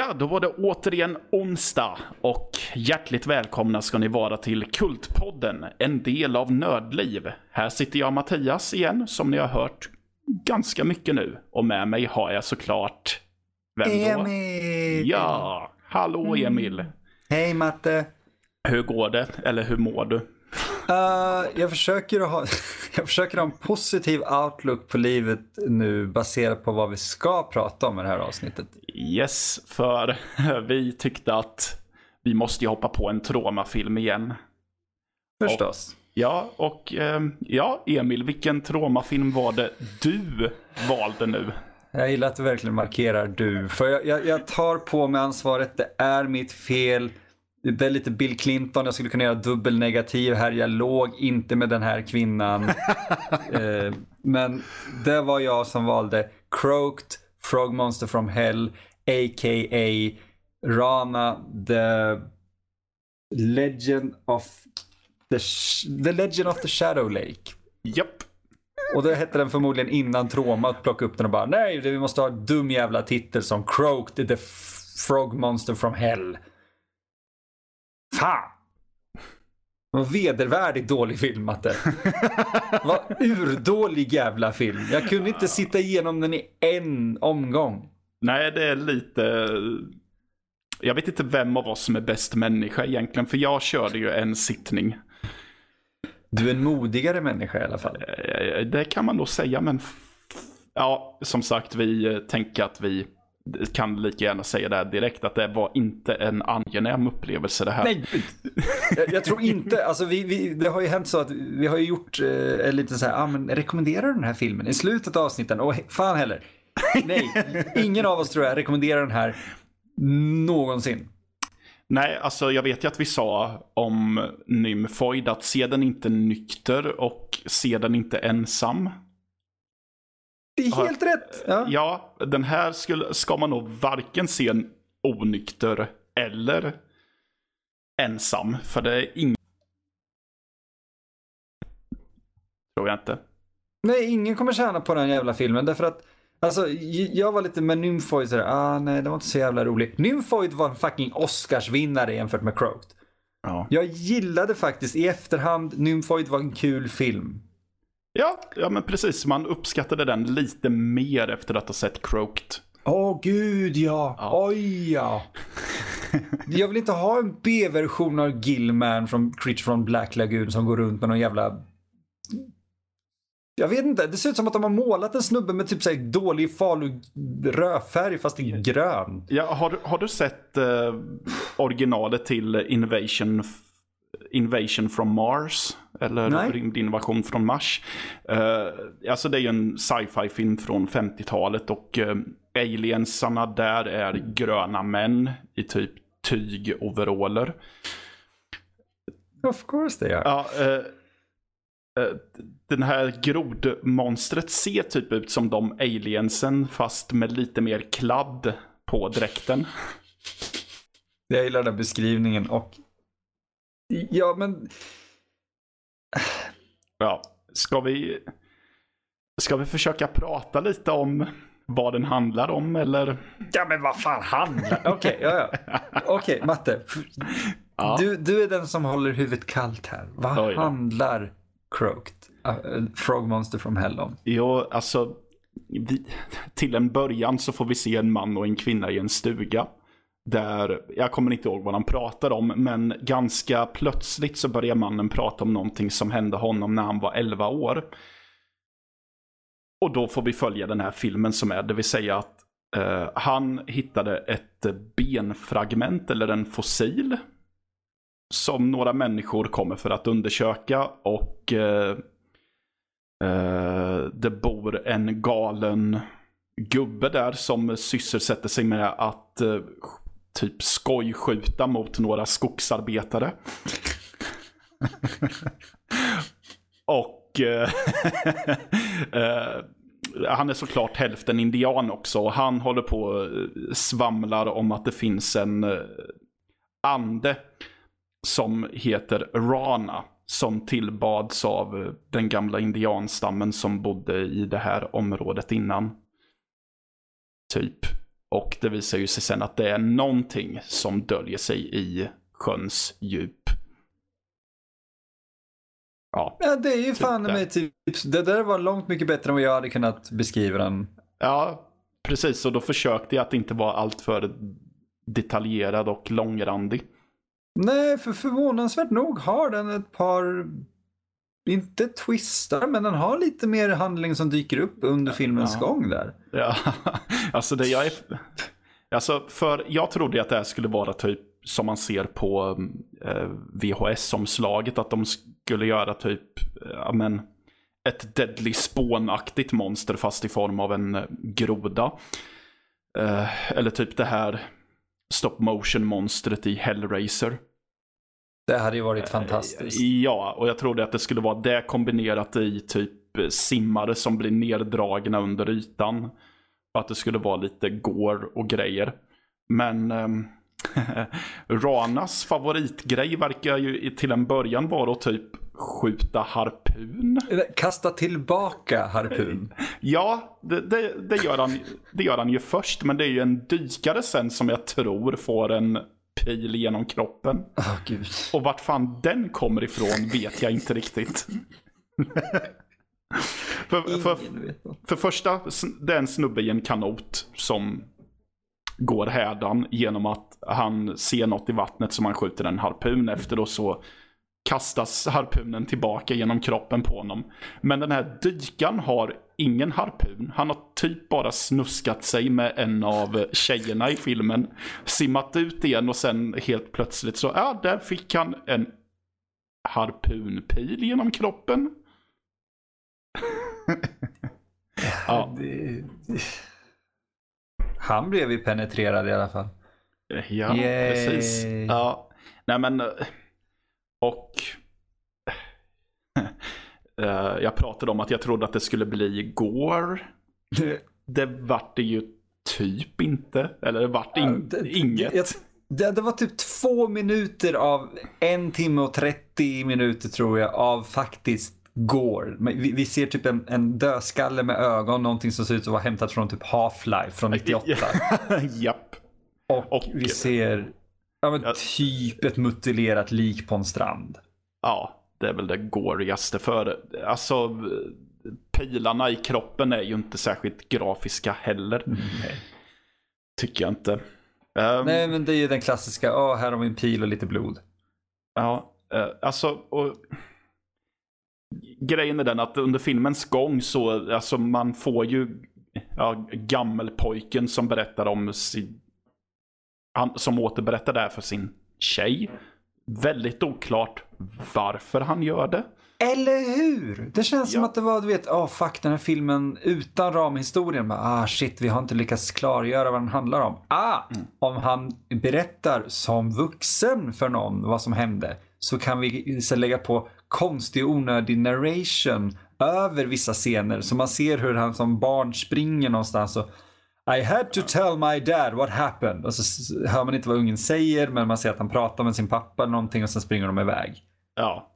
Ja, då var det återigen onsdag och hjärtligt välkomna ska ni vara till Kultpodden, en del av Nördliv. Här sitter jag Mattias igen, som ni har hört ganska mycket nu. Och med mig har jag såklart... Vem då? Emil! Ja, hallå mm. Emil. Mm. Hej Matte. Hur går det? Eller hur mår du? Uh, jag, försöker ha, jag försöker ha en positiv outlook på livet nu baserat på vad vi ska prata om i det här avsnittet. Yes, för vi tyckte att vi måste hoppa på en Troma-film igen. Förstås. Och, ja, och ehm, ja, Emil, vilken Troma-film var det du valde nu? Jag gillar att du verkligen markerar du. För jag, jag, jag tar på mig ansvaret, det är mitt fel. Det är lite Bill Clinton, jag skulle kunna göra dubbelnegativ här. Jag låg inte med den här kvinnan. eh, men det var jag som valde Croaked, Frog Monster from Hell, a.k.a. Rana, the Legend of the, the Legend of the Shadow Lake. Japp. Och då hette den förmodligen innan Troma att plocka upp den och bara nej, vi måste ha en dum jävla titel som Croaked the Frog Monster from Hell. Fan! Vad vedervärdigt dålig film, Matte. Vad urdålig jävla film. Jag kunde inte sitta igenom den i en omgång. Nej, det är lite... Jag vet inte vem av oss som är bäst människa egentligen, för jag körde ju en sittning. Du är en modigare människa i alla fall. Eh, det kan man nog säga, men ja, som sagt, vi tänker att vi kan lika gärna säga det här direkt att det var inte en angenäm upplevelse det här. Nej, jag, jag tror inte, alltså vi, vi, det har ju hänt så att vi har ju gjort eh, lite så här, ah, men rekommenderar den här filmen i slutet av avsnitten? Och fan heller. Nej, ingen av oss tror jag rekommenderar den här någonsin. Nej, alltså jag vet ju att vi sa om Nymfoid att se den inte nykter och se den inte ensam. Det är helt rätt. Ja. ja, den här skulle, ska man nog varken se en onykter eller ensam. För det är ingen... Tror jag inte. Nej, ingen kommer tjäna på den jävla filmen. Därför att, alltså, jag var lite med Nymphoid sådär, ah nej, det var inte så jävla roligt. Nymphoid var en fucking Oscarsvinnare jämfört med Croaked. Ja. Jag gillade faktiskt i efterhand, Nymphoid var en kul film. Ja, ja men precis. Man uppskattade den lite mer efter att ha sett Croaked. Åh oh, gud ja. ja. Oj ja. Jag vill inte ha en B-version av Gilman från Creature from Black Lagoon som går runt med någon jävla... Jag vet inte, det ser ut som att de har målat en snubbe med typ så dålig falu rödfärg fast i grön. Ja, har, har du sett uh, originalet till Invasion Invasion from Mars. Eller rymdinvasion från Mars. Uh, alltså det är ju en sci-fi film från 50-talet och uh, aliensarna där är gröna män i typ tygoveraller. Of course they are. Ja, uh, den här grodmonstret ser typ ut som de aliensen fast med lite mer kladd på dräkten. Jag gillar den beskrivningen och Ja, men... Ja, ska vi... Ska vi försöka prata lite om vad den handlar om eller? Ja men vad fan handlar Okej, okay, ja, ja. Okej, okay, Matte. Ja. Du, du är den som håller huvudet kallt här. Vad Oj, handlar Croaked, uh, Frog Monster from Hell om? Jo, alltså. Vi, till en början så får vi se en man och en kvinna i en stuga. Där, jag kommer inte ihåg vad han pratar om, men ganska plötsligt så börjar mannen prata om någonting som hände honom när han var 11 år. Och då får vi följa den här filmen som är, det vill säga att eh, han hittade ett benfragment eller en fossil. Som några människor kommer för att undersöka och eh, eh, det bor en galen gubbe där som sysselsätter sig med att eh, typ skojskjuta mot några skogsarbetare. och eh, eh, han är såklart hälften indian också. Och han håller på och eh, svamlar om att det finns en ande som heter Rana. Som tillbads av den gamla indianstammen som bodde i det här området innan. Typ Och det visar ju sig sen att det är någonting som döljer sig i sjöns djup. Ja, ja det är ju typ fan med typ, det där var långt mycket bättre än vad jag hade kunnat beskriva den. Ja, precis. Och då försökte jag att inte vara alltför detaljerad och långrandig. Nej, för förvånansvärt nog har den ett par, inte twistar, men den har lite mer handling som dyker upp under filmens ja. gång där. Ja, alltså det jag är... Alltså, för jag trodde att det här skulle vara typ som man ser på eh, VHS-omslaget, att de skulle göra typ, ja men, ett Deadly Spawn-aktigt monster fast i form av en groda. Eh, eller typ det här stop motion-monstret i Hellraiser. Det hade ju varit fantastiskt. Ja, och jag trodde att det skulle vara det kombinerat i typ simmare som blir neddragna under ytan. Att det skulle vara lite går och grejer. Men um, Ranas favoritgrej verkar ju till en början vara att typ skjuta harpun. Kasta tillbaka harpun. Ja, det, det, det, gör han, det gör han ju först. Men det är ju en dykare sen som jag tror får en pil genom kroppen. Oh, Gud. Och vart fan den kommer ifrån vet jag inte riktigt. för, för, för första, det är en snubbe i en kanot som går hädan genom att han ser något i vattnet som han skjuter en harpun efter och så kastas harpunen tillbaka genom kroppen på honom. Men den här dykan har ingen harpun. Han har typ bara snuskat sig med en av tjejerna i filmen. Simmat ut igen och sen helt plötsligt så, ja, där fick han en harpunpil genom kroppen. ja. Han blev ju penetrerad i alla fall. Ja, Yay. precis. Ja, nej men och uh, jag pratade om att jag trodde att det skulle bli Gore. Det vart det ju typ inte. Eller det vart in det, inget. Jag, det, det, var typ två minuter av en timme och 30 minuter tror jag av faktiskt Gore. Vi, vi ser typ en, en dödskalle med ögon, någonting som ser ut att vara hämtat från typ Half-Life från 98. Japp. Och, och, vi ser Ja, men typ ett mutilerat lik på en strand. Ja, det är väl det gorigaste för. Alltså, pilarna i kroppen är ju inte särskilt grafiska heller. Mm, nej. Tycker jag inte. Um, nej, men det är ju den klassiska, oh, här har vi en pil och lite blod. Ja, uh, alltså, och grejen är den att under filmens gång så, alltså man får ju ja, gammelpojken som berättar om sin han, som återberättar det här för sin tjej. Väldigt oklart varför han gör det. Eller hur? Det känns ja. som att det var, du vet, oh fuck den här filmen utan ramhistorien. Bara, ah shit, vi har inte lyckats klargöra vad den handlar om. Ah, mm. om han berättar som vuxen för någon vad som hände så kan vi så lägga på konstig onödig narration över vissa scener. Så man ser hur han som barn springer någonstans och i had to tell my dad what happened. Och så hör man inte vad ungen säger, men man ser att han pratar med sin pappa eller någonting och sen springer de iväg. Ja,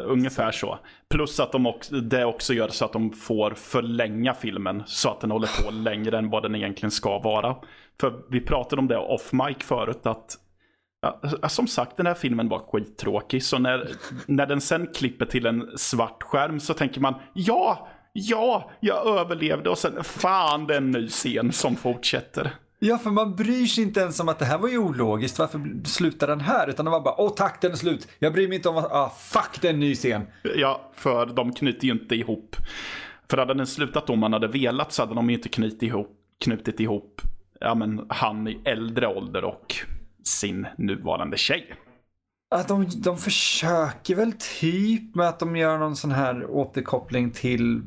ungefär så. Plus att de också, det också gör så att de får förlänga filmen så att den håller på längre än vad den egentligen ska vara. För vi pratade om det off mic förut att Ja, som sagt, den här filmen var skittråkig. Så när, när den sen klipper till en svart skärm så tänker man ja, ja, jag överlevde och sen fan det är en ny scen som fortsätter. Ja, för man bryr sig inte ens om att det här var ju ologiskt. Varför slutar den här? Utan det var bara, åh tack den är slut. Jag bryr mig inte om att, ah fuck det är en ny scen. Ja, för de knyter ju inte ihop. För hade den slutat om man hade velat så hade de ju inte knutit ihop, knutit ihop ja, men, han i äldre ålder och sin nuvarande tjej. Att de, de försöker väl typ med att de gör någon sån här återkoppling till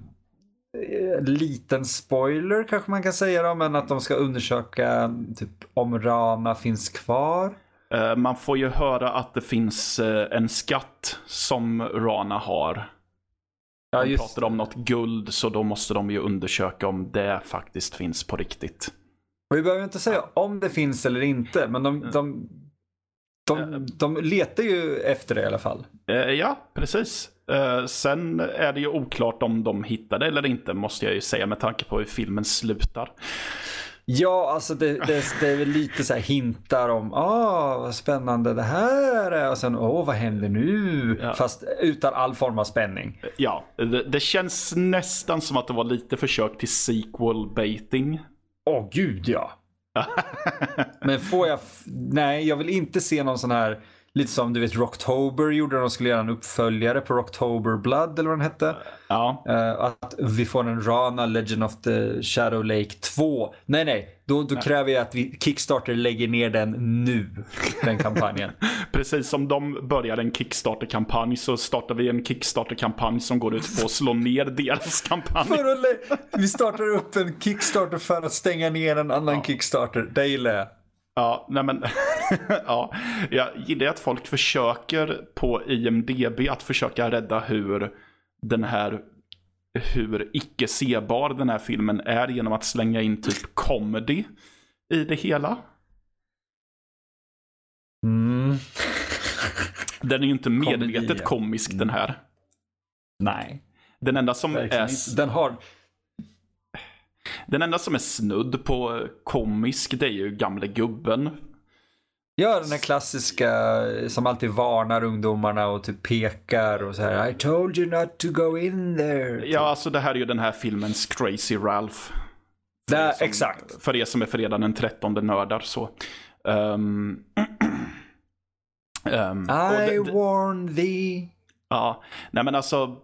liten spoiler kanske man kan säga då, men att de ska undersöka typ, om Rana finns kvar. Uh, man får ju höra att det finns uh, en skatt som Rana har. Ja, de just... pratar om något guld så då måste de ju undersöka om det faktiskt finns på riktigt. Och vi behöver inte säga om det finns eller inte, men de, de, de, de letar ju efter det i alla fall. Ja, precis. Uh, sen är det ju oklart om de hittade eller inte, måste jag ju säga med tanke på hur filmen slutar. Ja, alltså det, det, det är väl lite så här hintar om, ah vad spännande det här är och sen, åh vad händer nu? Ja. Fast utan all form av spänning. Ja, det, det, känns nästan som att det var lite försök till sequel baiting. Åh oh, gud ja. Men får jag, nej jag vill inte se någon sån här Lite som du vet Rocktober gjorde när de skulle göra en uppföljare på Rocktober Blood eller vad den hette. Ja. Uh, att vi får en Rana Legend of the Shadow Lake 2. Nej, nej. Då, då nej. kräver jag att vi Kickstarter lägger ner den nu. Den kampanjen. Precis som de började en Kickstarter-kampanj så startar vi en Kickstarter-kampanj som går ut på att slå ner deras kampanj. vi startar upp en Kickstarter för att stänga ner en annan ja. Kickstarter. Det gillar jag. Ja, nej men, ja, jag gillar att folk försöker på IMDB att försöka rädda hur den här, hur icke sebar den här filmen är genom att slänga in typ comedy i det hela. Mm. Den är ju inte medvetet komisk den här. Nej. Den enda som är... Den har, den enda som är snudd på komisk det är ju gamle gubben. Ja, den här klassiska som alltid varnar ungdomarna och typ pekar och så här I told you not to go in there. Ja, alltså det här är ju den här filmens Crazy Ralph. Det, som, exakt. För er som är fredagen den 13 nördar så. Um, um, I warn thee. Ja, nej men alltså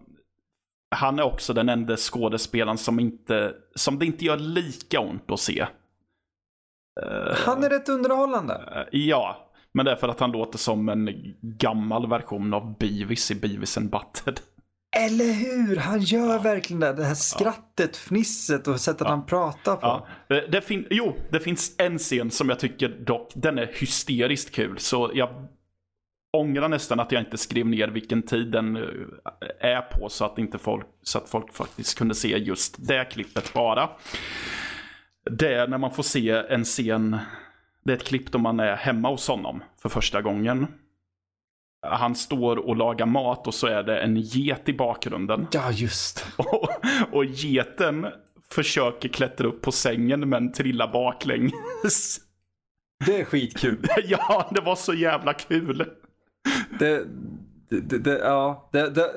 han är också den enda skådespelaren som, inte, som det inte gör lika ont att se. Han är rätt underhållande. Eh, ja, men det är för att han låter som en gammal version av Beavis i Beavis and Butted. Eller hur? Han gör ja. verkligen det. Det här skrattet, ja. fnisset och sättet ja. han pratar på. Ja. Det, fin jo, det finns en scen som jag tycker dock, den är hysteriskt kul. Så jag ångrar nästan att jag inte skrev ner vilken tid den eh, är på så att, inte folk, så att folk faktiskt kunde se just det klippet bara. Det är när man får se en scen, det är ett klipp då man är hemma hos honom för första gången. Han står och lagar mat och så är det en get i bakgrunden. Ja, just och, och geten försöker klättra upp på sängen men trillar baklänges. Det är skitkul. ja, det var så jävla kul det, det, det, ja, det, det,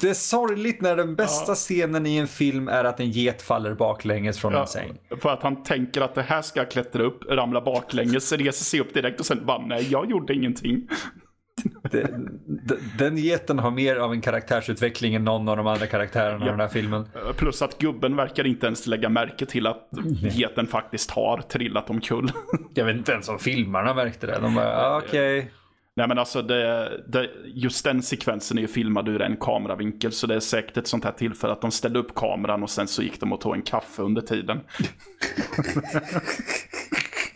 det är sorgligt när den bästa ja. scenen i en film är att en get faller baklänges från ja, en säng. För att han tänker att det här ska jag klättra upp, ramla baklänges, reser sig upp direkt och sen bara nej, jag gjorde ingenting. Det, den geten har mer av en karaktärsutveckling än någon av de andra karaktärerna ja. i den här filmen. Plus att gubben verkar inte ens lägga märke till att geten faktiskt har trillat omkull. Jag vet inte ens om filmarna märkte det. De bara, ah, okej. Okay. Nej men alltså det, det, just den sekvensen är ju filmad ur en kameravinkel så det är säkert ett sånt här tillfälle att de ställde upp kameran och sen så gick de och tog en kaffe under tiden.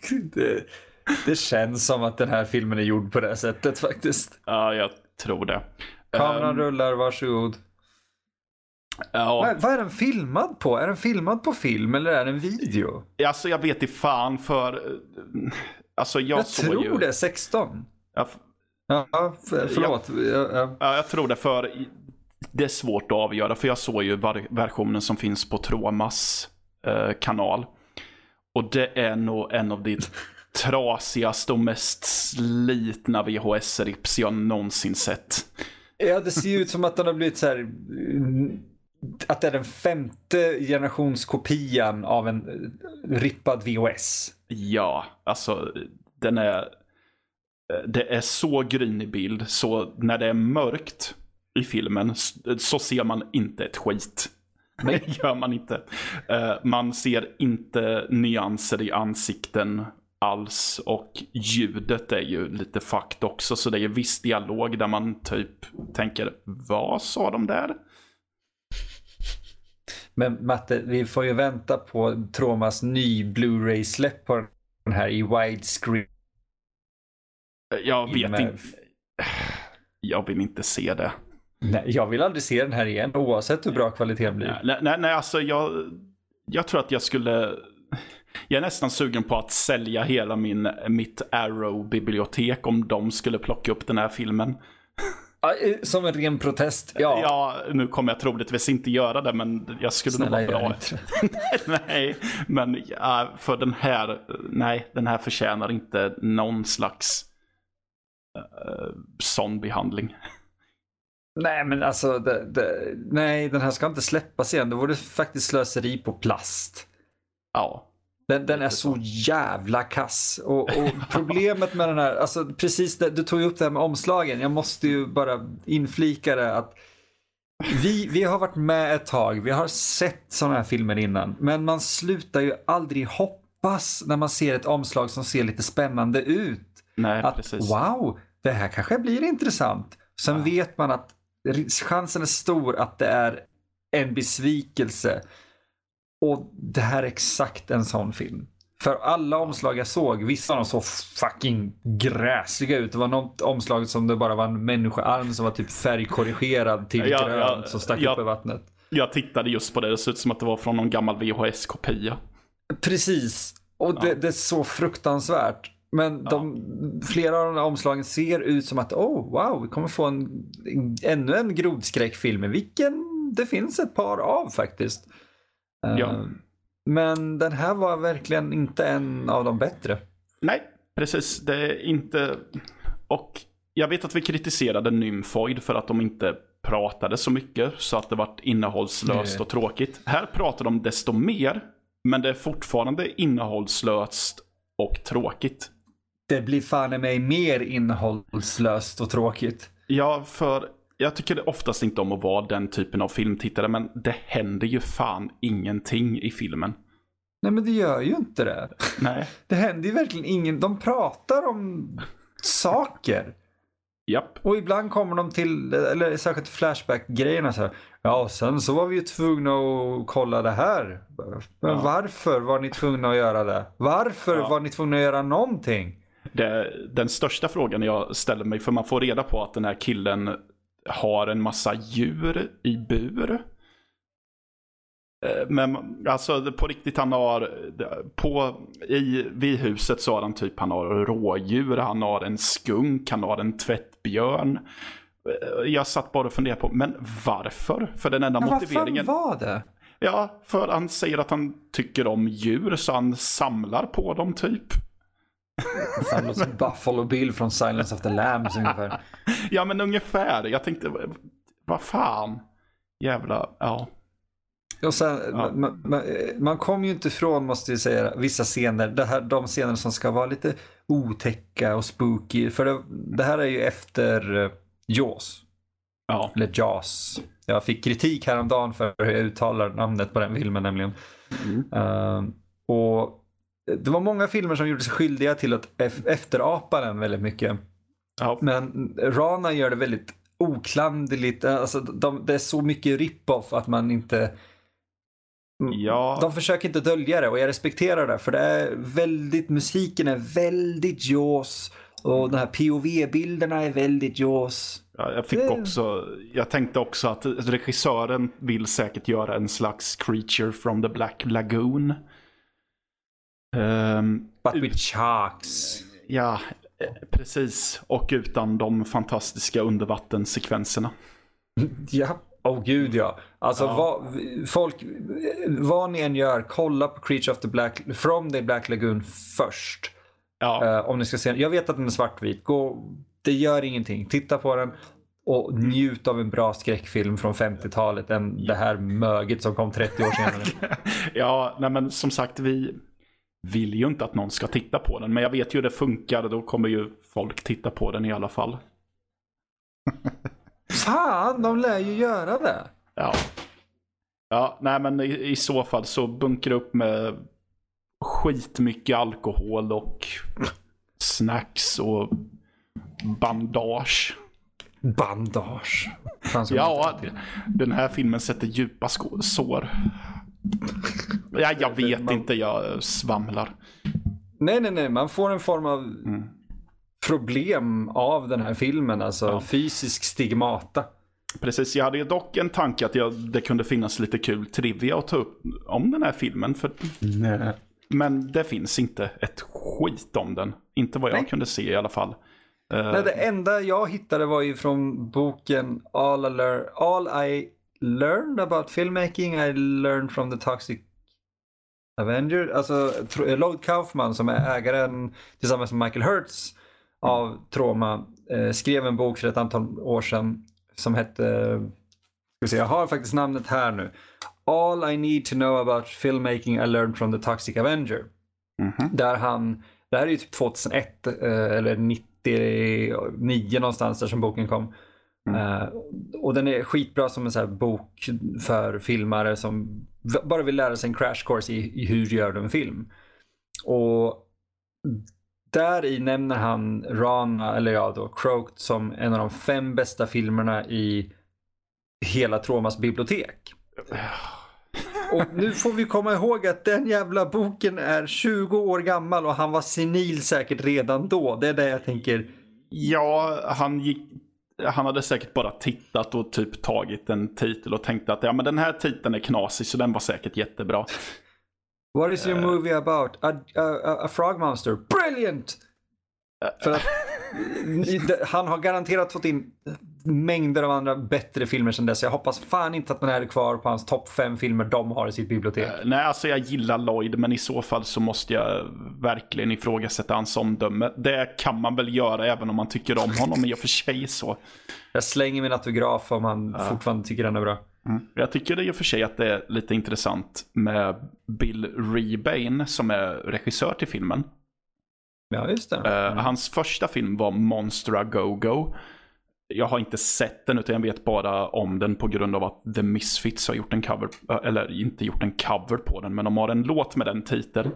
det, det, känns som att den här filmen är gjord på det sättet faktiskt. Ja, jag tror det. Kameran um, rullar, varsågod. Ja. Vad, vad är den filmad på? Är den filmad på film eller är det en video? Alltså jag vet i fan för... Alltså jag, jag tror ju... det, 16. Ja, Ja, förlåt. Ja, ja. ja, jag tror det. för Det är svårt att avgöra. För jag såg ju versionen som finns på Tromas eh, kanal. Och det är nog en av de trasigaste och mest slitna VHS-rips jag någonsin sett. Ja, det ser ut som att den har blivit så här... Att det är den femte generationskopian av en rippad VHS. Ja, alltså den är det är så grynig bild så när det är mörkt i filmen så ser man inte ett skit. Det gör man inte. Eh, man ser inte nyanser i ansikten alls och ljudet är ju lite fucked också så det är viss dialog där man typ tänker vad sa de där? Men Matte, vi får ju vänta på Tromas ny Blu-ray-släpp på den här i widescreen jag vet inte. Jag vill inte se det. Nej, jag vill aldrig se den här igen oavsett hur bra kvaliteten blir. Nej, nej, nej alltså jag, jag tror att jag skulle... Jag är nästan sugen på att sälja hela min, mitt Arrow-bibliotek om de skulle plocka upp den här filmen. Eh, som en ren protest, ja. Ja, nu kommer jag troligtvis inte göra det, men jag skulle Snälla, nog vara bra. nej, men för den här, nej, den här förtjänar inte någon slags uh, sån behandling. Nej, men alltså, det, det, nej, den här ska inte släppas igen. Det vore faktiskt slöseri på plast. Ja. Den, den är så jävla kass. Och, och problemet med den här, alltså precis det, du tog ju upp det här med omslagen. Jag måste ju bara inflika det att vi, vi har varit med ett tag, vi har sett sådana här filmer innan. Men man slutar ju aldrig hoppas när man ser ett omslag som ser lite spännande ut. Nej, att precis. wow, det här kanske blir intressant. Sen ja. vet man att chansen är stor att det är en besvikelse. Och det här är exakt en sån film. För alla omslag jag såg, vissa av dem så fucking gräsliga ut. Det var något omslag som det bara var en människoarm som var typ färgkorrigerad till ja, grön ja, som stack ja, upp i vattnet. Jag tittade just på det, det såg ut som att det var från någon gammal VHS-kopia. Precis, och det, det, är så fruktansvärt. Men de, flera av de här omslagen ser ut som att oh wow, vi kommer få en, en, ännu en grodskräckfilm. Vilken det finns ett par av faktiskt. Ja. Uh, men den här var verkligen inte en av de bättre. Nej, precis. Det är inte... Och jag vet att vi kritiserade Nymphoid för att de inte pratade så mycket så att det vart innehållslöst Nej. och tråkigt. Här pratar de desto mer, men det är fortfarande innehållslöst och tråkigt. Det blir fan i mig mer innehållslöst och tråkigt. Ja, för jag tycker oftast inte om att vara den typen av filmtittare, men det händer ju fan ingenting i filmen. Nej, men det gör ju inte det. Nej. Det händer ju verkligen ingen. De pratar om saker. Japp. Och ibland kommer de till, eller särskilt Flashback-grejerna så här. Ja, sen så var vi ju tvungna att kolla det här. Men ja. varför var ni tvungna att göra det? Varför ja. var ni tvungna att göra någonting? Det, den största frågan jag ställer mig, för man får reda på att den här killen har en massa djur i bur. Eh, men alltså på riktigt han har, på, i, vid huset så har han typ, han har rådjur, han har en skunk, han har en tvättbjörn. Eh, jag satt bara och funderade på, men varför? För den enda men motiveringen. Vad var det? Ja, för han säger att han tycker om djur så han samlar på dem typ. Som Buffalo Bill från Silence of the Lambs ungefär. ja men ungefär. Jag tänkte, vad fan. Jävla, ja. Och sen, ja. man, man, man kommer ju inte ifrån, måste jag säga, vissa scener. Det här, de scener som ska vara lite otäcka och spooky. För det, det här är ju efter uh, Jaws. Ja. Eller Jaws. Jag fick kritik häromdagen för hur jag uttalar namnet på den filmen nämligen. Mm. Uh, och det var många filmer som gjorde sig skyldiga till att efterapa den väldigt mycket. Ja. Men Rana gör det väldigt oklanderligt. Alltså, de, det är så mycket rip-off att man inte... Ja. De försöker inte dölja det och jag respekterar det. För det är väldigt, musiken är väldigt Jaws. Och de här POV-bilderna är väldigt Jaws. Ja, jag, fick också, jag tänkte också att regissören vill säkert göra en slags creature from the Black Lagoon. Um, But with sharks. Ja, precis. Och utan de fantastiska undervattenssekvenserna. ja, oh gud ja. Alltså ja. Vad, folk, vad ni än gör, kolla på Creature of the Black, from the Black Lagoon först. Ja. Uh, om ni ska se Jag vet att den är svartvit. Gå, det gör ingenting. Titta på den och njut av en bra skräckfilm från 50-talet än det här möget som kom 30 år senare. ja, nej men som sagt vi vill ju inte att någon ska titta på den. Men jag vet ju hur det funkar. Då kommer ju folk titta på den i alla fall. Fan, de lär ju göra det. Ja. Ja, nej men i, i så fall så bunkra upp med skitmycket alkohol och snacks och bandage. Bandage? Ja, den här filmen sätter djupa sår. Ja, jag vet man... inte, jag svamlar. Nej, nej, nej, man får en form av mm. problem av den här filmen, alltså ja. fysisk stigmata. Precis, jag hade dock en tanke att jag, det kunde finnas lite kul trivia att ta upp om den här filmen. För... Nej. Men det finns inte ett skit om den. Inte vad jag Nej. kunde se i alla fall. Nej, det enda jag hittade var ju från boken All learn, All I learned about filmmaking I learned from the toxic Avenger. Alltså Lloyd Kaufman som är ägaren tillsammans med Michael Hertz av Troma eh, skrev en bok för ett antal år sedan som hette, ska se, jag har faktiskt namnet här nu. All I need to know about filmmaking I learned from the Toxic Avenger. Mm -hmm. Där han, det här är ju typ 2001 eh, eller 99 någonstans där som boken kom. Mm. Uh, och den är skitbra som en så bok för filmare som bara vill lära sig en crash course i, i hur gör du en film. Och där i nämner han Rana, eller ja då, Croaked som en av de fem bästa filmerna i hela Tromas bibliotek. Och nu får vi komma ihåg att den jävla boken är 20 år gammal och han var senil säkert redan då. Det är det jag tänker. Ja, han gick han hade säkert bara tittat och typ tagit en titel och tänkt att ja men den här titeln är knasig så den var säkert jättebra. What is your uh, movie about? A, a, a frog monster. Brilliant! För att han har garanterat fått in mängder av andra bättre filmer sedan dess. Jag hoppas fan inte att den här är kvar på hans topp fem filmer de har i sitt bibliotek. Uh, nej, alltså jag gillar Lloyd, men i så fall så måste jag verkligen ifrågasätta hans omdöme. Det kan man väl göra även om man tycker om honom i och för sig så. Jag slänger min autograf om han uh. fortfarande tycker den är bra. Mm. Jag tycker det i och för sig att det är lite intressant med Bill Rebane som är regissör till filmen. Ja, just det. Mm. Uh, hans första film var Monster Go-Go. Jag har inte sett den utan jag vet bara om den på grund av att The Misfits har gjort en cover, eh, eller inte gjort en cover på den, men de har en låt med den titeln.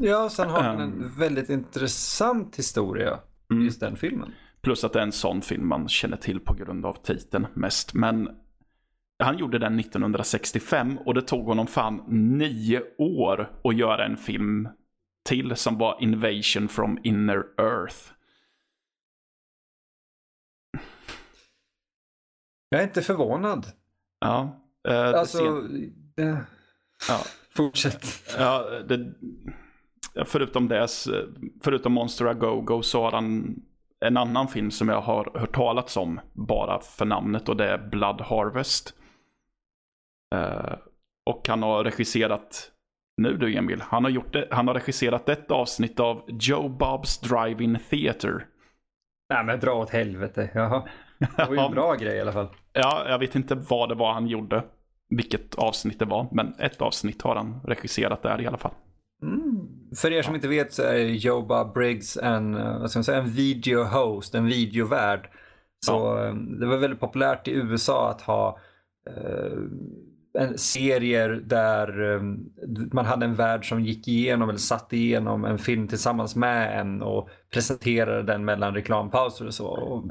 Ja, sen har den en um, väldigt intressant historia, mm. just den filmen. Plus att det är en sån film man känner till på grund av titeln mest. Men han gjorde den 1965 och det tog honom fan nio år att göra en film till som var Invasion from Inner Earth. Jag är inte förvånad. Ja. Eh, alltså, det... ja. fortsätt. Ja, det... Förutom det, förutom Monster A Go-Go så har han en annan film som jag har hört talats om bara för namnet och det är Blood Harvest. Uh, och han har regisserat, nu du Emil, han har, gjort det, han har regisserat ett avsnitt av Joe Bobs Drive-In Theater. Nej men dra åt helvete, jaha. Det var ju en bra grej i alla fall. Ja, jag vet inte vad det var han gjorde. Vilket avsnitt det var, men ett avsnitt har han regisserat där i alla fall. Mm. För er som inte vet så är Joe Bob Briggs en, eh, vad ska man säga, en video host, en videovärd. Så ja. Eh, det var väldigt populärt i USA att ha eh, en, serier där eh, man hade en värld som gick igenom eller satt igenom en film tillsammans med en och presenterade den mellan reklampauser och så. Och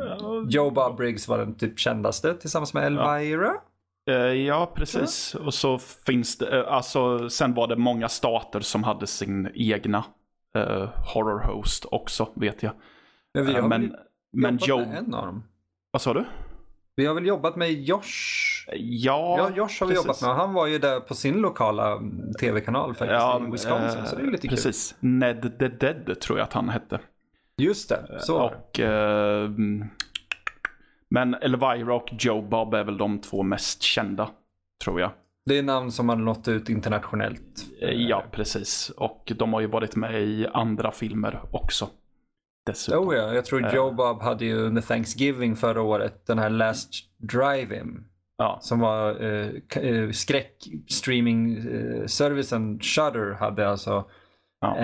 Joe Bob Briggs var den typ kändaste tillsammans med Elvira. Ja. Eh, ja, precis. Och så finns det, eh, alltså sen var det många stater som hade sin egna uh, horror host också, vet jag. Men vi har uh, men, men Joe... med en av dem. Vad sa du? Vi har väl jobbat med Josh? Ja, ja Josh har vi jobbat med. Han var ju där på sin lokala tv-kanal faktiskt ja, i Wisconsin. Uh, så det är lite precis. kul. Ned the Dead tror jag att han hette. Just det, så Och men Elvira och Joe Bob är väl de två mest kända, tror jag. Det är namn som har nått ut internationellt. Eh, ja, precis. Och de har ju varit med i andra filmer också. Dessutom. Oh ja, jag tror Joe uh, Bob hade ju under Thanksgiving förra året den här Last Drive-In. Ja. Som var uh, uh, skräckstreaming-servicen Shudder hade alltså ja.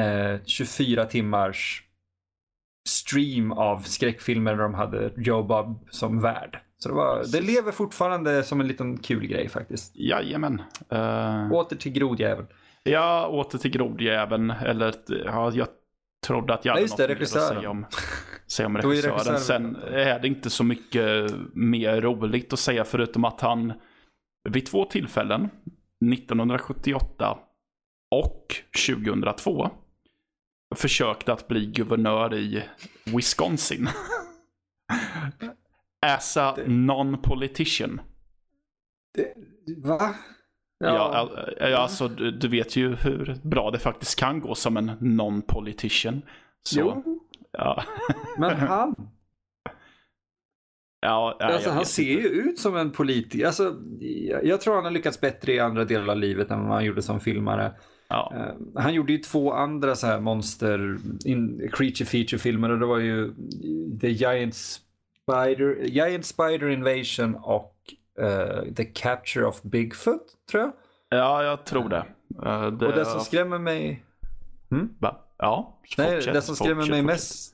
24 timmars stream av skräckfilmer där de hade Joe Bob som värd. Så det, var, det lever fortfarande som en liten kul grej faktiskt. Jajamän. Uh... Åter till grodjäveln. Ja, åter till grodjäveln. Eller ja, jag trodde att jag hade något mer att säga om, säga om regissören. Sen är det inte så mycket mer roligt att säga förutom att han vid två tillfällen, 1978 och 2002, försökte att bli guvernör i Wisconsin. As a non-politician. Va? Ja, ja alltså du, du, vet ju hur bra det faktiskt kan gå som en non-politician. Så, Ja. Men han, Ja, ja, alltså, han ser ju ut som en politiker. Alltså, jag, jag tror han har lyckats bättre i andra delar av livet än vad han gjorde som filmare. Ja. Eh, han gjorde ju två andra så här monster, in, creature feature filmer och det var ju The Giant Spider, Giant Spider Invasion och eh, The Capture of Bigfoot, tror jag. ja, jag tror det. Eh, det och det som skrämmer mig Va? Ja, Nej, fortsätt, det som skrämmer mig fortsätt. mest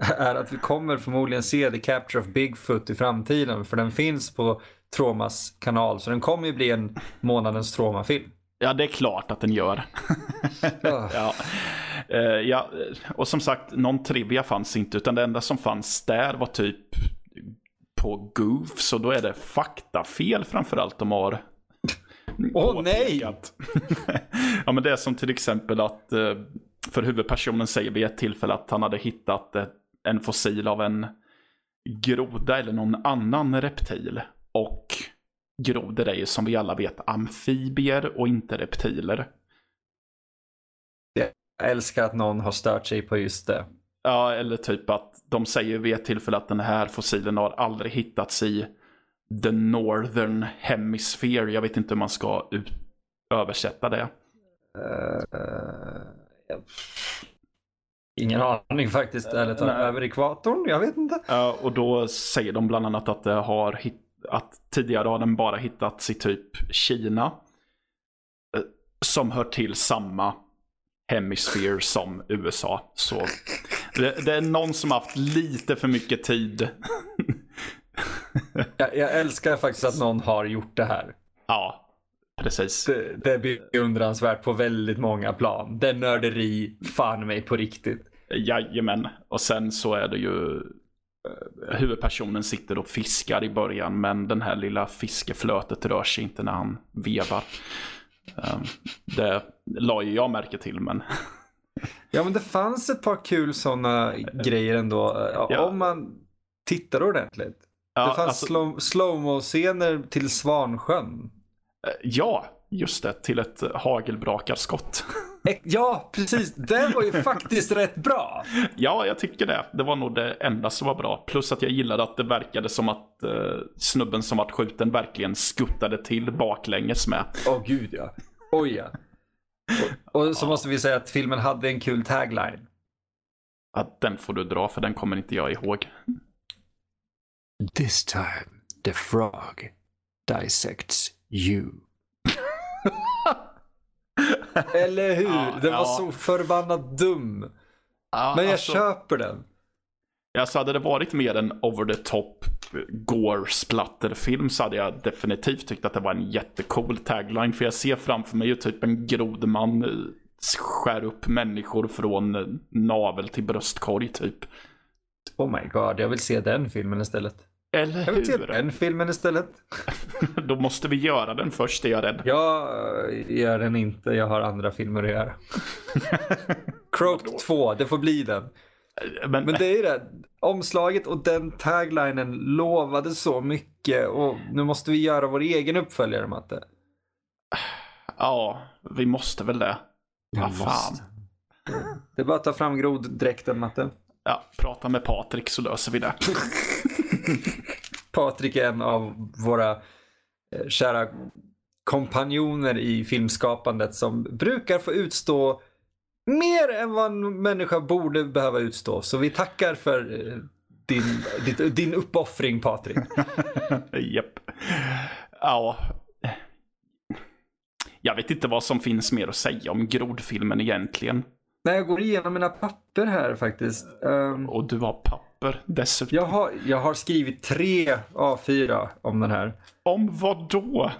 är att vi kommer förmodligen se The Capture of Bigfoot i framtiden. För den finns på Tromas kanal. Så den kommer ju bli en månadens Troma-film. Ja, det är klart att den gör. Ja. Eh, ja, och som sagt, någon trivia fanns inte. Utan det enda som fanns där var typ på Goof. Så då är det faktafel framförallt de har Åh nej! påpekat. ja, men det är som till exempel att eh, för huvudpersonen säger vid ett tillfälle att han hade hittat en fossil av en groda eller någon annan reptil. Och grodor är ju som vi alla vet amfibier och inte reptiler. Jag älskar att någon har stört sig på just det. Ja, eller typ att de säger vid ett tillfälle att den här fossilen har aldrig hittats i the northern hemisphere. Jag vet inte hur man ska översätta det. Eh, ja. Ingen aning faktiskt. Eller ta Nej. över ekvatorn? Jag vet inte. Ja, och då säger de bland annat att det har hit- att tidigare har den bara hittats i typ Kina. eh, Som hör till samma hemisphere som USA. Så det, det är någon som haft lite för mycket tid. Jag, jag älskar faktiskt att någon har gjort det här. Precis. Det, det är beundransvärt på väldigt många plan. Det är nörderi, fan mig på riktigt. Jajamän. Och sen så är det ju eh, huvudpersonen sitter och fiskar i början men den här lilla fiskeflötet rör sig inte när han vevar. Um, det la ju jag märke till men Ja men det fanns ett par kul sådana grejer ändå. Ja. Om man tittar ordentligt. ja, det fanns alltså, slow, slowmo-scener till Svansjön. Eh, ja, just det, till ett hagelbrakarskott. Ja, precis. Det var ju faktiskt rätt bra. ja, jag tycker det. Det var nog det enda som var bra. Plus att jag gillade att det verkade som att eh, snubben som var skjuten verkligen skuttade till baklänges med. Åh gud ja. Oj ja. Och, och så måste vi säga att filmen hade en kul tagline. Ja, den får du dra för den kommer inte jag ihåg. This time the frog dissects you. Eller hur? Ja, den var ja. så förbannat dum. Ja, Men jag alltså- köper den. Alltså hade det varit mer en over the top gore splatterfilm så hade jag definitivt tyckt att det var en jättecool tagline. För jag ser framför mig ju typ en grodman eh, skär upp människor från eh, navel till bröstkorg typ. Oh my god, jag vill se den filmen istället. Eller hur? den filmen istället. Då måste vi göra den först är jag rädd. Jag gör den inte, jag har andra filmer att göra. Croaked 2, det får bli den. Men, Men det är ju det, omslaget och den taglinen lovade så mycket och nu måste vi göra vår egen uppföljare Matte. ja, vi måste väl det. Vad fan. Det är bara att ta fram groddräkten Matte. Ja, prata med Patrik så löser vi det. Patrik är en av våra eh, kära kompanjoner i filmskapandet som brukar få utstå mer än vad en människa borde behöva utstå. Så vi tackar för eh, din, din uppoffring Patrik. Japp. Ja. Jag vet inte vad som finns mer att säga om grodfilmen egentligen. När jag går igenom mina papper här faktiskt. ehm, Och du har papper dessutom. jag, har, jag har skrivit tre A4 om den här. Om vad då?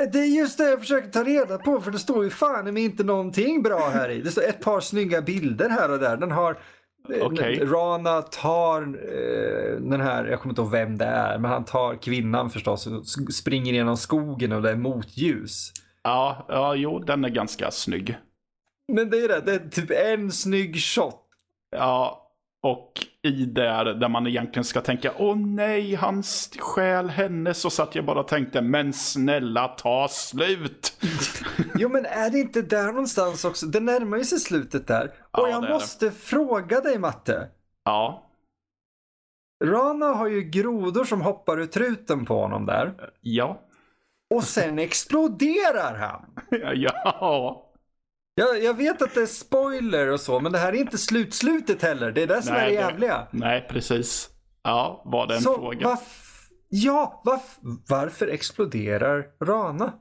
Eh, Det är just det jag försöker ta reda på för det står ju fan i mig inte någonting bra här i. Det står ett par snygga bilder här och där. Den har eh, Okej. Rana tar eh, den här, jag kommer inte ihåg vem det är, men han tar kvinnan förstås och springer genom skogen och det är motljus. Ja, ja, jo, den är ganska snygg. Men det är det, det är typ en snygg shot. Ja, och i där, där man egentligen ska tänka, åh nej, han stjäl henne, så satt jag bara och tänkte, men snälla ta slut. Jo men är det inte där någonstans också? Det närmar ju sig slutet där. Ja, och jag är det. måste fråga dig Matte. Ja. Rana har ju grodor som hoppar ur truten på honom där. Ja. Och sen exploderar han. ja. Jag, jag vet att det är spoiler och så, men det här är inte slutslutet heller. Det är det som Nej, är det jävliga. Nej, precis. Ja, var det en Så fråga? varf- ja, varf- varför exploderar Rana?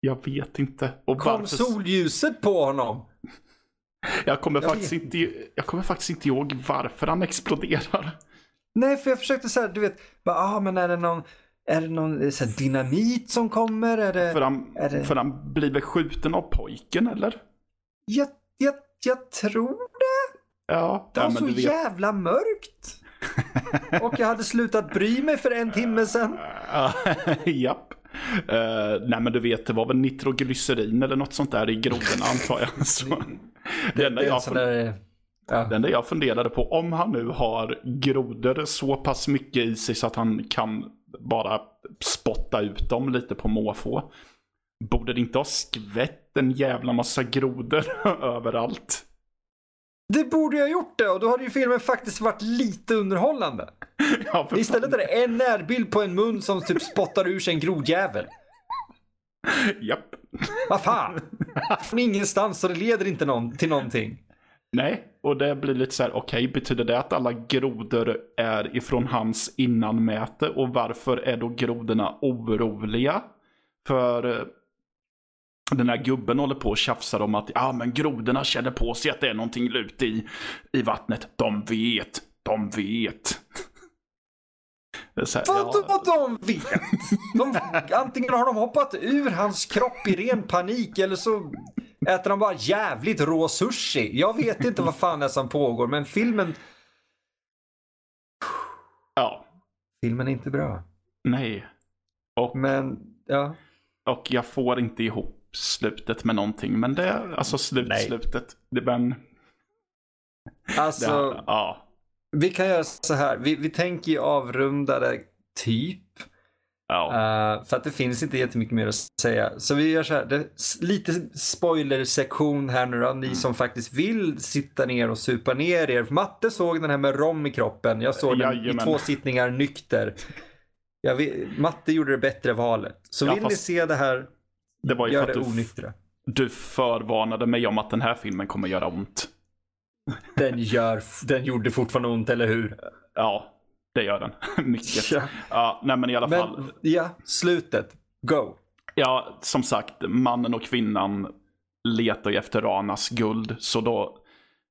Jag vet inte. Och Kom varför... solljuset på honom? Jag kommer, Jag faktiskt vet inte, jag kommer faktiskt inte ihåg varför han exploderar. Nej, för jag försökte säga, du vet, bara, ah, men är det någon, är det någon så dynamit som kommer? Är det... För han, är det- för han blir väl skjuten av pojken, eller? Jag, jag, jag tror det. Ja, Det ja, var men så vet. jävla mörkt. Och jag hade slutat bry mig för en timme sedan. Ja, Japp. Eh, nej men du vet, det var väl nitroglycerin eller något sånt där i grodorna antar jag. Så, det, Det en jag där... Ja. det enda jag funderade på, om han nu har grodor så pass mycket i sig så att han kan bara spotta ut dem lite på måfå. Borde det inte ha skvätt en jävla massa grodor överallt? Det borde jag ha gjort det och då hade ju filmen faktiskt varit lite underhållande. Ja, Istället är det en närbild på en mun som typ spottar ur sig en grodjävel. fan. Japp. Vad fan? Från ingenstans och det leder inte någon, till någonting. Nej, och det blir lite så här, okej, betyder det att alla grodor är ifrån hans innanmäte? Och varför är då grodorna oroliga? För eh, den här gubben håller på och tjafsar om att ja, men grodorna känner på sig att det är någonting lut i, i vattnet. De vet, de vet. Här, Vadå ja, de vet? De, antingen har de hoppat ur hans kropp i ren panik eller så äter de bara jävligt rå sushi. Jag vet inte vad fan det är som pågår men filmen, ja, filmen är inte bra. nej. Och, Men ja, och jag får inte ihop slutet med någonting. Men det är alltså slut, Nej. slutet. Det, men, det, alltså ja. vi kan göra så här. Vi, vi tänker ju avrunda det typ. Ja. Uh, för att det finns inte jättemycket mer att säga. Så vi gör så här, det, lite spoiler-sektion här nu då. Ni Mm. som faktiskt vill sitta ner och supa ner er. Matte såg den här med rom i kroppen. Jag såg den i Jajamän. två sittningar nykter. Vet, Matte gjorde det bättre valet. Så Ja, vill ni se det här, Det var ju gör det onyktra. du förvarnade mig om att den här filmen kommer göra ont. Den, gör, den gjorde fortfarande ont, eller hur? Ja, det gör den. Mycket. Ja. Ja, nej men i alla fall. Men ja, slutet. Go. Ja, som sagt, mannen och kvinnan letar ju efter Ranas guld. Så då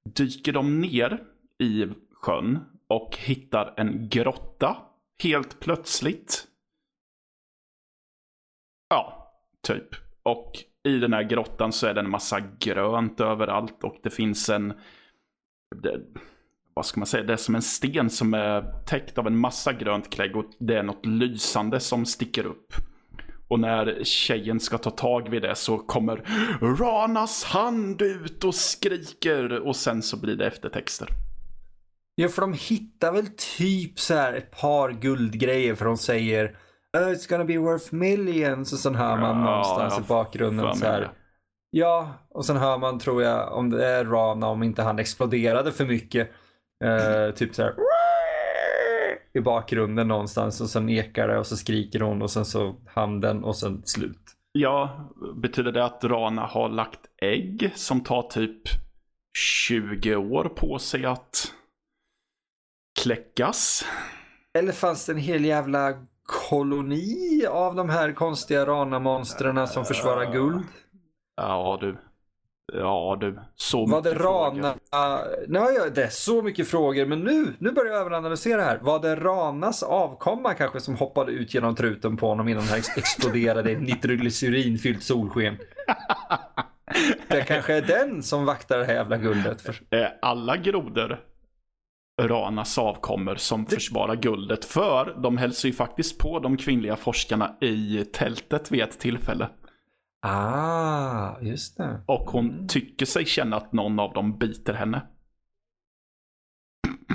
dyker de ner i sjön och hittar en grotta. Helt plötsligt. Ja, typ. Och i den här grottan så är det en massa grönt överallt och det finns en... Vad ska man säga? Det är som en sten som är täckt av en massa grönt klägg och det är något lysande som sticker upp. Och när tjejen ska ta tag vid det så kommer Ranas hand ut och skriker och sen så blir det eftertexter. Ja, för de hittar väl typ så här ett par guldgrejer för de säger "Oh, It's gonna be worth millions och sen hör man Ja, någonstans jag i bakgrunden så här. Ja, och sen hör man tror jag om det är Rana om inte han exploderade för mycket. Eh, typ så här i bakgrunden någonstans och sen ekar det och så skriker hon och sen så handen och sen slut. Ja, betyder det att Rana har lagt ägg som tar typ 20 år på sig att kläckas? Eller fanns det en hel jävla koloni av de här konstiga Rana-monstren som försvarar guld? Ja du. Ja du. Så Var det mycket frågor. Rana... Nej, ja, det är så mycket frågor, men nu, nu börjar jag överanalysera här. Var det Ranas avkomma kanske som hoppade ut genom truten på honom innan han ex- exploderade i nitroglycerinfyllt solsken? Det kanske är den som vaktar det här jävla guldet. För... Är alla grodor Ranas avkommer som försvarar guldet? För de hälsar ju faktiskt på de kvinnliga forskarna i tältet vid ett tillfälle. Ah, just det. Och hon Mm. tycker sig känna att någon av dem biter henne.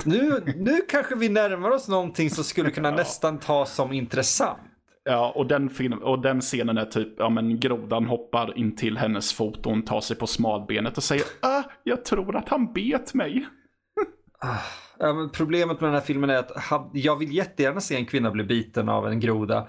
Nu, nu kanske vi närmar oss någonting som skulle kunna Ja. nästan tas som intressant. Ja, och den, film, och den scenen är typ, ja men grodan hoppar in till hennes fot och hon tar sig på smalbenet och säger ah, jag tror att han bet mig. Ah, ja, men problemet med den här filmen är att jag vill jättegärna se en kvinna bli biten av en groda.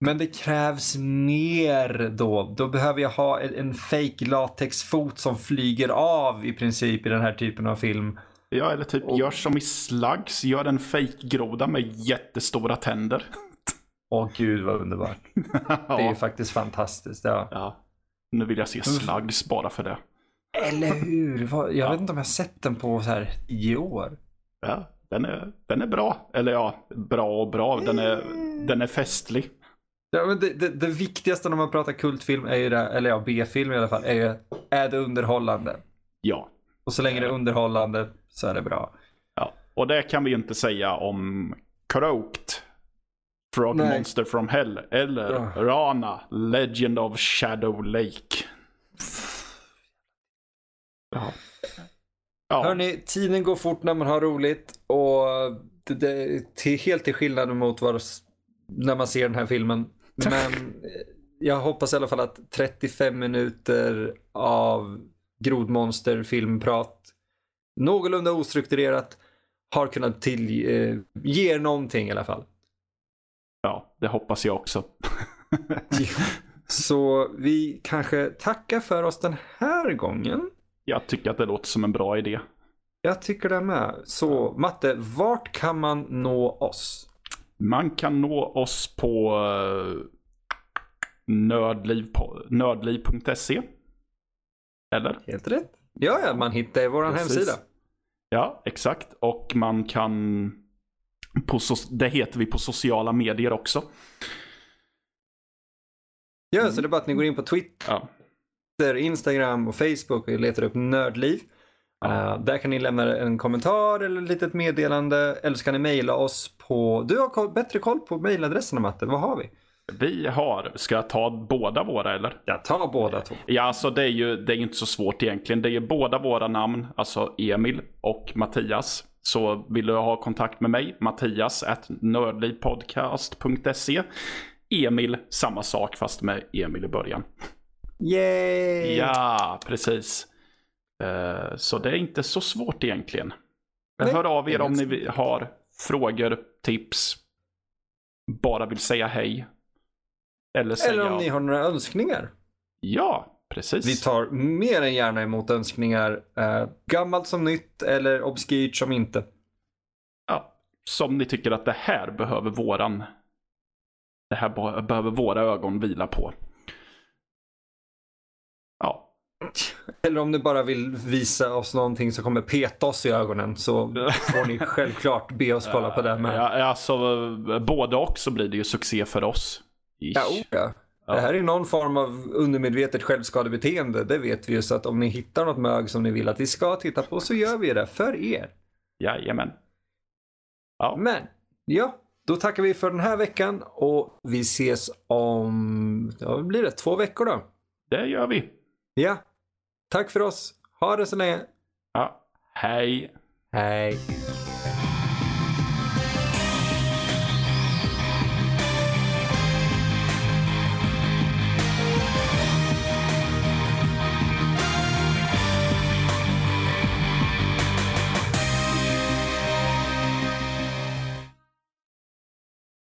Men det krävs mer då. Då behöver jag ha en, fake latexfot som flyger av i princip i den här typen av film. Ja, eller typ och... gör som i Slugs. Gör en fake-groda med jättestora tänder. Åh gud vad underbart. ja. Det är ju faktiskt fantastiskt. Ja. ja. Nu vill jag se Slugs bara för det. Eller hur? Jag ja. vet inte om jag sett den på så här tio år. Ja, den är, den är bra. Eller ja, bra och bra. Den är, den är festlig. Ja, men det, det, det, viktigaste när man pratar kultfilm, är ju det, eller ja, B-film i alla fall, är ju, är det underhållande? Ja. Och så länge det är underhållande så är det bra. Ja, och det kan vi ju inte säga om Croaked, Frog Nej. Monster from Hell, eller oh. Rana, Legend of Shadow Lake. Ja. ja. Hörni, tiden går fort när man har roligt och det, det, till, helt till skillnad mot vad, när man ser den här filmen men eh, jag hoppas i alla fall att 35 minuter av grodmonster filmprat någorlunda ostrukturerat har kunnat till, eh, ge någonting i alla fall. Ja, det hoppas jag också. Så vi kanske tackar för oss den här gången. Jag tycker att det låter som en bra idé. Jag tycker det med. Så Matte, vart kan man nå oss? Man kan nå oss på uh, nördliv.se. Eller? Helt rätt. Ja, ja, man hittar vår hemsida. Ja, exakt. Och man kan... På so det heter vi på sociala medier också. Ja, mm. så det är bara att ni går in på Twitter, ja. Instagram och Facebook och letar upp Nördliv. Uh, där kan ni lämna en kommentar eller ett litet meddelande eller så kan ni mejla oss på... Du har bättre koll på mejladresserna Matte, vad har vi? Vi har, ska jag ta båda våra eller? Jag tar båda två. Ja, alltså det är ju det är inte så svårt egentligen. Det är ju båda våra namn, alltså Emil och Mattias. Så vill du ha kontakt med mig, Mattias at nördlivpodcast.se. Emil, samma sak fast med Emil i början. Yay! Ja, precis. Eh, så det är inte så svårt egentligen. Nej, Hör av er om ni har frågor, tips, bara vill säga hej. Eller, säga... Eller om ni har några önskningar. Ja, precis. Vi tar mer än gärna emot önskningar. Eh, gammalt som nytt eller obskyrt som inte. Ja, som ni tycker att det här behöver våran... Det här behöver våra ögon vila på. Eller om du bara vill visa oss någonting som kommer peta oss i ögonen så får ni självklart be oss kolla på det med. Ja, alltså, både och så blir det ju succé för oss. Ja, oh, ja. ja. Det här är någon form av undermedvetet självskadebeteende. Det vet vi ju. Så att om ni hittar något mög som ni vill att vi ska titta på så gör vi det för er. Jajamän. Ja. Men, ja. Då tackar vi för den här veckan och vi ses om, ja, blir det två veckor då? Det gör vi. Ja. Tack för oss. Ha det så länge. Ja. Hej. Hej.